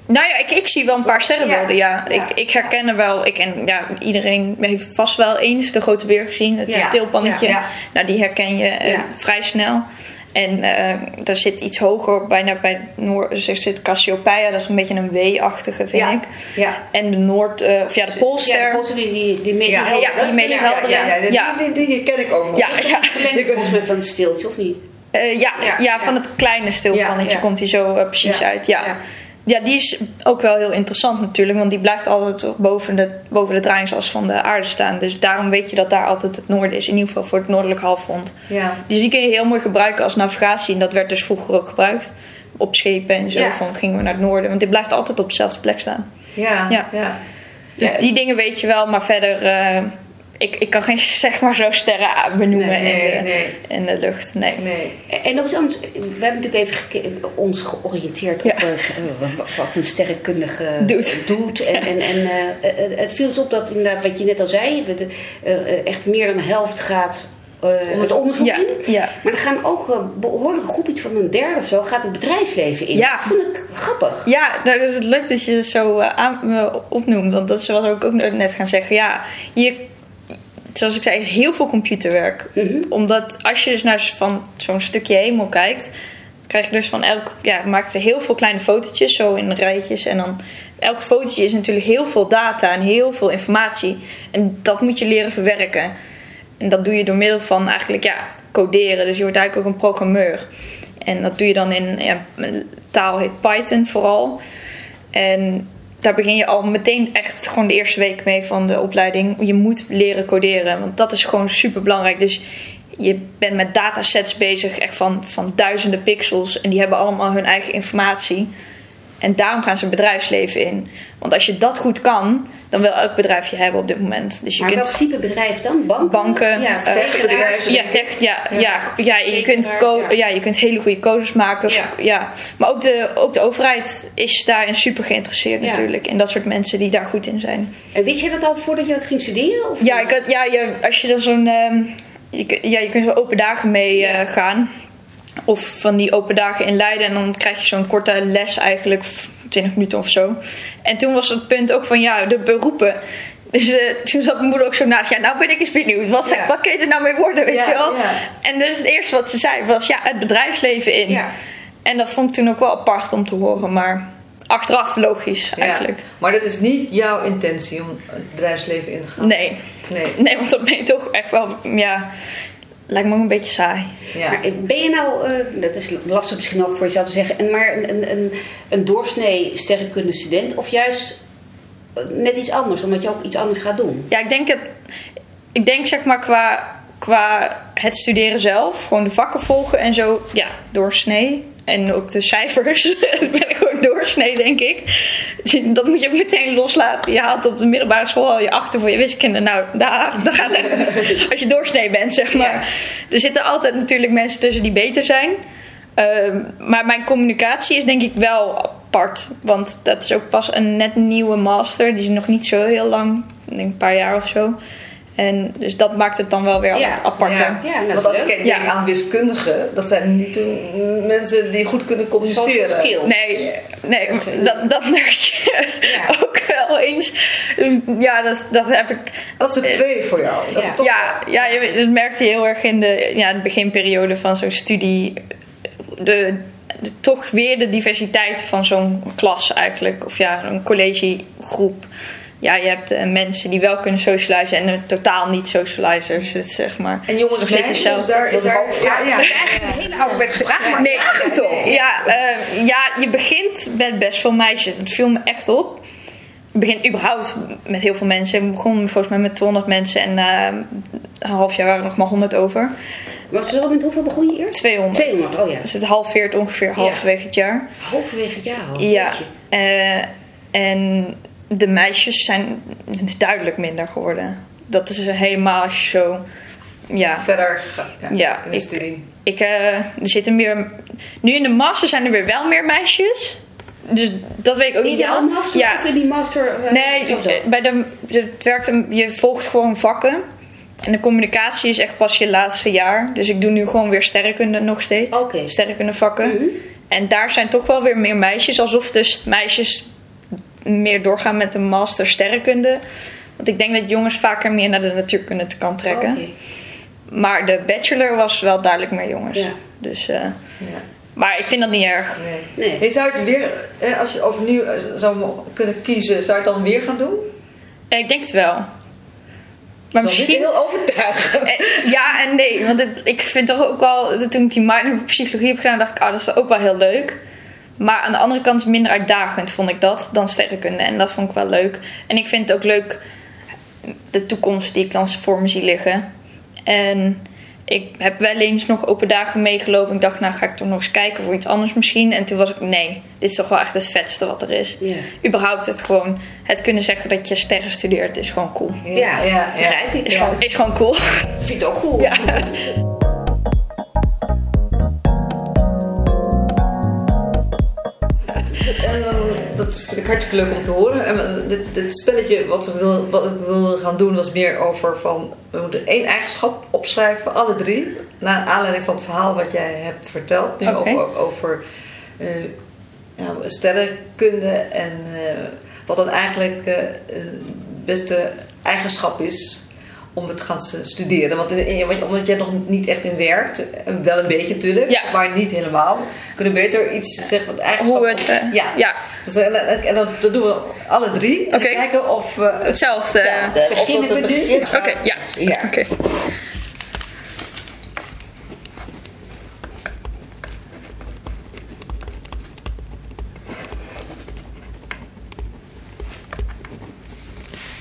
[SPEAKER 3] Nou ja, ik, ik zie wel een paar sterrenbeelden, ja.
[SPEAKER 2] Ja.
[SPEAKER 3] Ik, ik herken er wel, ik en, ja, iedereen heeft vast wel eens de grote weer gezien, het
[SPEAKER 2] Ja.
[SPEAKER 3] stilpannetje.
[SPEAKER 1] Ja.
[SPEAKER 3] Nou, die herken je eh,
[SPEAKER 2] Ja.
[SPEAKER 3] vrij snel. En eh daar zit iets hoger, bijna bij Noord, dus er zit Cassiopeia, dat is een beetje een W-achtige, vind
[SPEAKER 1] Ja.
[SPEAKER 3] ik.
[SPEAKER 1] Ja.
[SPEAKER 3] En de Noord, eh, of ja, de Poolster.
[SPEAKER 2] Ja, de Poolster die, die, die meest
[SPEAKER 1] Ja,
[SPEAKER 2] helder-
[SPEAKER 3] ja, die meest heldere.
[SPEAKER 1] Ja, ja, die. Die, ken ik ook nog.
[SPEAKER 3] ja, ja.
[SPEAKER 2] Volgens mij van het stiltje, of niet?
[SPEAKER 3] Eh, ja, ja,
[SPEAKER 1] Ja,
[SPEAKER 3] van het kleine stilpannetje
[SPEAKER 1] Ja, ja.
[SPEAKER 3] komt hij zo precies
[SPEAKER 1] Ja,
[SPEAKER 3] uit. Ja.
[SPEAKER 1] Ja.
[SPEAKER 3] Die is ook wel heel interessant natuurlijk, want die blijft altijd boven de, boven de draaiingsas van de aarde staan. Dus daarom weet je dat daar altijd het noorden is, in ieder geval voor het noordelijk halfrond.
[SPEAKER 1] Ja.
[SPEAKER 3] Dus die kun je heel mooi gebruiken als navigatie en dat werd dus vroeger ook gebruikt. Op schepen en zo,
[SPEAKER 2] Ja.
[SPEAKER 3] van gingen we naar het noorden, want die blijft altijd op dezelfde plek staan.
[SPEAKER 1] Ja.
[SPEAKER 3] Ja.
[SPEAKER 1] ja.
[SPEAKER 3] Dus
[SPEAKER 1] Ja.
[SPEAKER 3] die dingen weet je wel, maar verder, eh, ik, ik kan geen zeg maar zo sterren benoemen
[SPEAKER 1] Nee, nee,
[SPEAKER 3] in, de,
[SPEAKER 1] nee.
[SPEAKER 3] in de lucht. Nee.
[SPEAKER 1] Nee.
[SPEAKER 2] En nog iets anders. We hebben natuurlijk even geke- ons georiënteerd
[SPEAKER 3] Ja.
[SPEAKER 2] op eh, eh, wat een sterrenkundige
[SPEAKER 3] Doet.
[SPEAKER 2] doet. En, en, en eh, het viel ons op dat inderdaad, wat je net al zei, de- echt meer dan de helft gaat eh, het onderzoek
[SPEAKER 3] Ja,
[SPEAKER 2] in.
[SPEAKER 3] ja.
[SPEAKER 2] Maar er gaan ook een behoorlijke groep, iets van een derde of zo, gaat het bedrijfsleven in.
[SPEAKER 3] Ja.
[SPEAKER 2] Dat vond ik grappig.
[SPEAKER 3] Ja, nou, dus het leuk dat je het zo aan, opnoemt. Want dat is wat ik ook net gaan zeggen. Ja, je, zoals ik zei, heel veel computerwerk.
[SPEAKER 2] Mhm.
[SPEAKER 3] Omdat als je dus naar van zo'n stukje hemel kijkt, krijg je dus van elk, ja, maak er heel veel kleine fotootjes, zo in rijtjes. En dan elk fotootje is natuurlijk heel veel data en heel veel informatie. En dat moet je leren verwerken. En dat doe je door middel van eigenlijk ja, coderen. Dus je wordt eigenlijk ook een programmeur. En dat doe je dan in ja, taal heet Python vooral. En daar begin je al meteen echt gewoon de eerste week mee van de opleiding. Je moet leren coderen, want dat is gewoon super belangrijk. Dus je bent met datasets bezig, echt van, van duizenden pixels. En die hebben allemaal hun eigen informatie. En daarom gaan ze een bedrijfsleven in. Want als je dat goed kan, dan wil elk bedrijf je hebben op dit moment. Dus je
[SPEAKER 2] Maar
[SPEAKER 3] kunt
[SPEAKER 2] welk type bedrijf dan? Banken?
[SPEAKER 3] banken,
[SPEAKER 2] Ja,
[SPEAKER 3] eh, ja, tech, ja, ja.
[SPEAKER 2] Ja.
[SPEAKER 3] Ja, je, kunt
[SPEAKER 2] ja.
[SPEAKER 3] ja, je kunt hele goede codes maken.
[SPEAKER 2] Ja.
[SPEAKER 3] Ja. Maar ook de, ook de overheid is daarin super geïnteresseerd natuurlijk. In dat soort mensen die daar goed in zijn.
[SPEAKER 2] En wist je dat al voordat je dat ging studeren? Of
[SPEAKER 3] Ja, ik had, ja je, als je dan zo'n... ehm, je, ja, je kunt zo open dagen mee eh, gaan. Of van die open dagen in Leiden. En dan krijg je zo'n korte les eigenlijk. 20 minuten of zo. En toen was het punt ook van ja, de beroepen. Dus eh, toen zat mijn moeder ook zo naast. Ja, nou ben ik eens benieuwd. Wat,
[SPEAKER 2] Ja.
[SPEAKER 3] wat kun je er nou mee worden, weet
[SPEAKER 1] Ja,
[SPEAKER 3] je wel?
[SPEAKER 1] ja.
[SPEAKER 3] En dus het eerste wat ze zei was ja, het bedrijfsleven in. En dat vond ik toen ook wel apart om te horen. Maar achteraf logisch
[SPEAKER 1] Ja.
[SPEAKER 3] eigenlijk.
[SPEAKER 1] Maar dat is niet jouw intentie om het bedrijfsleven in te gaan.
[SPEAKER 3] Nee.
[SPEAKER 1] Nee.
[SPEAKER 3] Nee, want dan ben je toch echt wel... Ja, lijkt me ook een beetje saai.
[SPEAKER 1] Ja.
[SPEAKER 2] Maar ben je nou, eh, dat is lastig misschien ook voor jezelf te zeggen, en maar een, een, een, een doorsnee sterrenkunde student of juist eh, net iets anders, omdat je ook iets anders gaat doen?
[SPEAKER 3] Ja, ik denk het. Ik denk zeg maar qua, qua het studeren zelf, gewoon de vakken volgen en zo, ja, doorsnee. En ook de cijfers. *laughs* Dat ben ik gewoon doorsnee, denk ik. Dat moet je ook meteen loslaten. Je haalt op de middelbare school al je achter voor je wiskunde. Nou, daar, daar gaat echt. *laughs* Als je doorsnee bent, zeg maar. Er zitten altijd natuurlijk mensen tussen die beter zijn. Ehm, maar mijn communicatie is denk ik wel apart. Want dat is ook pas een net nieuwe master. Die is nog niet zo heel lang. Ik denk een paar jaar of zo. En dus dat maakt het dan wel weer
[SPEAKER 2] Ja.
[SPEAKER 3] altijd apart.
[SPEAKER 1] Ja.
[SPEAKER 2] Ja, dat
[SPEAKER 1] Want als ik denk
[SPEAKER 3] Ja.
[SPEAKER 1] aan wiskundigen, dat zijn niet de mensen die goed kunnen communiceren.
[SPEAKER 3] Nee, nee *laughs* dat, dat merk je
[SPEAKER 2] Ja. *laughs*
[SPEAKER 3] ook wel eens. Dus ja, dat, dat heb ik.
[SPEAKER 1] Dat is ook twee voor jou. Dat
[SPEAKER 2] Ja.
[SPEAKER 1] is toch
[SPEAKER 3] Ja, ja, je, dat merkte je heel erg in de, ja, de beginperiode van zo'n studie. De, de- toch weer de diversiteit van zo'n klas eigenlijk. Of ja, een collegegroep. Ja, je hebt eh, mensen die wel kunnen socializen en eh, totaal niet socializers. Dus zeg maar.
[SPEAKER 1] En jongens,
[SPEAKER 3] nog steeds
[SPEAKER 1] daar is
[SPEAKER 2] Dat is
[SPEAKER 1] daar... Ja, ja.
[SPEAKER 2] Eigenlijk een hele ouderwetse vraag, maar
[SPEAKER 3] Nee,
[SPEAKER 2] vraag hem toch?
[SPEAKER 3] Ja, eh, ja, je begint met best veel meisjes. Het viel me echt op. Je begint überhaupt met heel veel mensen. We begonnen volgens mij met 200 mensen en na een half jaar waren er nog maar 100 over.
[SPEAKER 2] Maar zo met hoeveel begon je eerst?
[SPEAKER 3] 200.
[SPEAKER 2] 200, oh ja.
[SPEAKER 3] Dus het halveert ongeveer halverwege het jaar.
[SPEAKER 2] Halverwege het jaar al.
[SPEAKER 3] Ja. Eh, en de meisjes zijn duidelijk minder geworden. Dat is helemaal als je zo... Ja,
[SPEAKER 1] Verder ja,
[SPEAKER 3] Ja,
[SPEAKER 1] in de
[SPEAKER 3] ik-
[SPEAKER 1] studie.
[SPEAKER 3] ik, eh, er zitten meer... Nu in de master zijn er weer wel meer meisjes. Dus dat weet ik ook
[SPEAKER 2] In
[SPEAKER 3] niet
[SPEAKER 2] jouw
[SPEAKER 3] helemaal.
[SPEAKER 2] master
[SPEAKER 3] Ja,
[SPEAKER 2] of in die master? eh,
[SPEAKER 3] Nee, bij de, het werkt, een- je volgt gewoon vakken. En de communicatie is echt pas je laatste jaar. Dus ik doe nu gewoon weer sterrenkunde nog steeds.
[SPEAKER 2] Oké.
[SPEAKER 3] Sterrenkunde vakken.
[SPEAKER 2] Mhm.
[SPEAKER 3] En daar zijn toch wel weer meer meisjes. Alsof dus meisjes meer doorgaan met de master sterrenkunde. Want ik denk dat jongens vaker meer naar de natuurkunde te kan trekken. Maar de bachelor was wel duidelijk meer jongens.
[SPEAKER 2] Ja.
[SPEAKER 3] Dus, eh,
[SPEAKER 1] Ja.
[SPEAKER 3] maar ik vind dat niet erg.
[SPEAKER 1] Nee.
[SPEAKER 2] Nee.
[SPEAKER 1] Hey, zou je het weer, eh, als je overnieuw eh, zou kunnen kiezen, zou je het dan weer gaan doen?
[SPEAKER 3] Ik denk het wel. Maar
[SPEAKER 1] Dat
[SPEAKER 3] misschien...
[SPEAKER 1] heel overtuigend.
[SPEAKER 3] Ja en nee, want het- ik vind toch ook wel, toen ik die minor psychologie heb gedaan, dacht ik, ah, dat is ook wel heel leuk. Maar aan de andere kant is het minder uitdagend, vond ik dat, dan sterrenkunde. En dat vond ik wel leuk. En ik vind het ook leuk, de toekomst die ik dan voor me zie liggen. En ik heb wel eens nog open dagen meegelopen. Ik dacht, nou ga ik toch nog eens kijken voor iets anders misschien. En toen was ik, nee, dit is toch wel echt het vetste wat er is.
[SPEAKER 2] Ja.
[SPEAKER 3] Überhaupt het gewoon, het kunnen zeggen dat je sterren studeert, is gewoon cool.
[SPEAKER 2] Ja,
[SPEAKER 1] ja,
[SPEAKER 2] begrijp ik.
[SPEAKER 3] Is,
[SPEAKER 2] Ja.
[SPEAKER 3] gewoon, is gewoon cool.
[SPEAKER 2] Ik vind het ook cool.
[SPEAKER 3] Ja. *laughs*
[SPEAKER 1] hartstikke leuk om te horen. En dit, dit spelletje wat we wil, wat ik wilde gaan doen was meer over van... We moeten één eigenschap opschrijven, alle drie. Naar aanleiding van het verhaal wat jij hebt verteld. Nu
[SPEAKER 3] Oké.
[SPEAKER 1] over, over ja, sterrenkunde en eh, wat dan eigenlijk een beste eigenschap is om het gaan studeren. Want in- want- omdat jij nog niet echt in werkt, eh, wel een beetje natuurlijk,
[SPEAKER 3] Ja.
[SPEAKER 1] maar niet helemaal. Kunnen we beter iets zeggen wat eigenschap...
[SPEAKER 3] Hoe het, eh,
[SPEAKER 1] ja.
[SPEAKER 3] ja.
[SPEAKER 1] Dus, en, en- dan, dan doen we alle drie. En kijken of
[SPEAKER 3] Hetzelfde.
[SPEAKER 2] Beginnen we nu?
[SPEAKER 3] Oké, ja.
[SPEAKER 1] Ja.
[SPEAKER 3] Oké.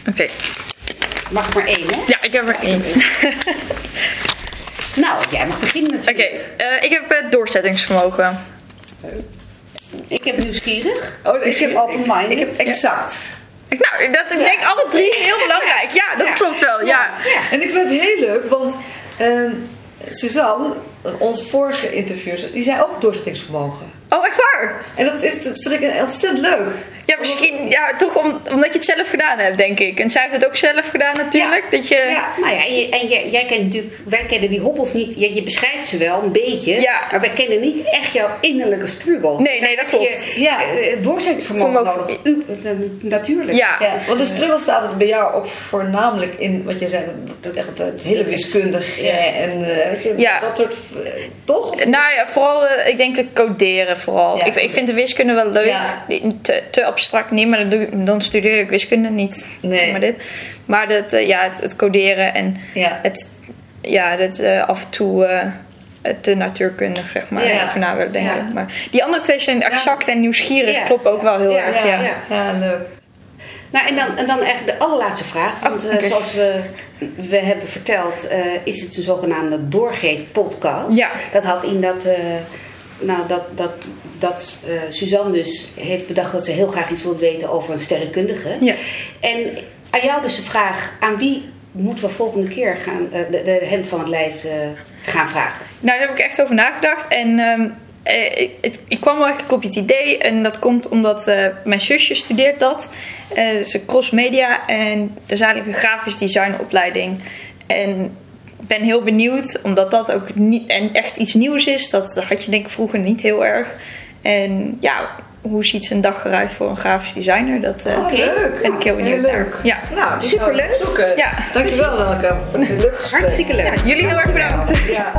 [SPEAKER 3] Oké,
[SPEAKER 2] Mag maar één, hè?
[SPEAKER 3] ja, ik heb er één. *laughs*
[SPEAKER 2] Nou, jij mag beginnen
[SPEAKER 3] Oké,
[SPEAKER 2] natuurlijk.
[SPEAKER 3] eh, ik heb het doorzettingsvermogen.
[SPEAKER 2] Ik heb nieuwsgierig.
[SPEAKER 1] Oh,
[SPEAKER 2] ik heb open-minded.
[SPEAKER 1] Ik heb exact.
[SPEAKER 3] Nou, dat, ik denk alle drie heel belangrijk. Ja, dat
[SPEAKER 2] Ja.
[SPEAKER 3] klopt wel. Ja.
[SPEAKER 2] Ja.
[SPEAKER 1] En ik vind het heel leuk, want ehm, Suzanne, onze vorige interviews, die zei ook doorzettingsvermogen.
[SPEAKER 3] Oh, echt waar?
[SPEAKER 1] En dat, is, dat vind ik ontzettend leuk.
[SPEAKER 3] Ja, misschien ja, toch om, omdat je het zelf gedaan hebt, denk ik. En zij heeft het ook zelf gedaan natuurlijk.
[SPEAKER 1] Ja.
[SPEAKER 3] Dat je...
[SPEAKER 2] Ja, nou ja, en, je- en jij, jij kent natuurlijk, wij kennen die hobbels niet. Je, je beschrijft ze wel een beetje,
[SPEAKER 3] Ja.
[SPEAKER 2] maar wij kennen niet echt jouw innerlijke struggles.
[SPEAKER 3] Nee, nee, dat
[SPEAKER 2] Heb je,
[SPEAKER 3] klopt.
[SPEAKER 1] Ja.
[SPEAKER 2] eh, doorzettingsvermogen
[SPEAKER 3] Vermogen.
[SPEAKER 2] nodig. U, natuurlijk.
[SPEAKER 3] Ja.
[SPEAKER 1] Ja,
[SPEAKER 2] Dus,
[SPEAKER 1] want de
[SPEAKER 2] eh,
[SPEAKER 1] struggle staat het bij jou ook voornamelijk in wat je zei, dat echt het, hele wiskundige
[SPEAKER 2] Ja.
[SPEAKER 1] en eh, weet je,
[SPEAKER 3] Ja.
[SPEAKER 1] dat soort, eh, toch?
[SPEAKER 3] Nou ja, vooral, ik denk het coderen vooral.
[SPEAKER 1] Ja.
[SPEAKER 3] Ik, ik vind de wiskunde wel leuk.
[SPEAKER 1] Ja.
[SPEAKER 3] Die- Te, te abstract niet, maar dan, doe, ik- dan studeer ik wiskunde niet.
[SPEAKER 1] Nee.
[SPEAKER 3] Zeg maar dit. Maar dat, eh, ja, het, het coderen en
[SPEAKER 1] Ja.
[SPEAKER 3] het, ja, dat eh, af en toe eh, het te natuurkundig, zeg maar.
[SPEAKER 2] Ja.
[SPEAKER 3] Over na willen denken.
[SPEAKER 2] Ja.
[SPEAKER 3] Maar die andere twee zijn exact en nieuwsgierig. Kloppen ook wel heel erg. Ja.
[SPEAKER 2] ja.
[SPEAKER 1] Ja, leuk.
[SPEAKER 2] Nou, en dan, en dan eigenlijk de allerlaatste vraag. Want
[SPEAKER 3] Oh,
[SPEAKER 2] eh,
[SPEAKER 3] oké.
[SPEAKER 2] zoals we, we hebben verteld, eh, is het een zogenaamde doorgeef-podcast.
[SPEAKER 3] Ja.
[SPEAKER 2] Dat had in dat, eh, nou, dat, dat, dat eh, Suzanne dus heeft bedacht dat ze heel graag iets wilde weten over een sterrenkundige.
[SPEAKER 3] Ja.
[SPEAKER 2] En aan jou dus de vraag, aan wie moeten we volgende keer gaan, eh, de, de hemd van het lijf eh, gaan vragen?
[SPEAKER 3] Nou, daar heb ik echt over nagedacht. En ehm, eh, ik, het- ik kwam eigenlijk op het idee. En dat komt omdat mijn zusje studeert dat. Ze cross media. En dat is eigenlijk een grafisch design opleiding. En ik ben heel benieuwd. Omdat dat ook niet, en echt iets nieuws is. Dat had je denk ik vroeger niet heel erg. En ja, hoe ziet zijn dag eruit voor een grafisch designer? Dat eh,
[SPEAKER 1] Oh, leuk.
[SPEAKER 3] ben ik heel benieuwd naar.
[SPEAKER 1] leuk.
[SPEAKER 3] Ja.
[SPEAKER 1] Nou,
[SPEAKER 2] Superleuk.
[SPEAKER 3] Ja.
[SPEAKER 1] Dankjewel Welke voor dit leuk *laughs* gesprek.
[SPEAKER 2] Hartstikke leuk.
[SPEAKER 3] Jullie heel erg bedankt.
[SPEAKER 1] Ja.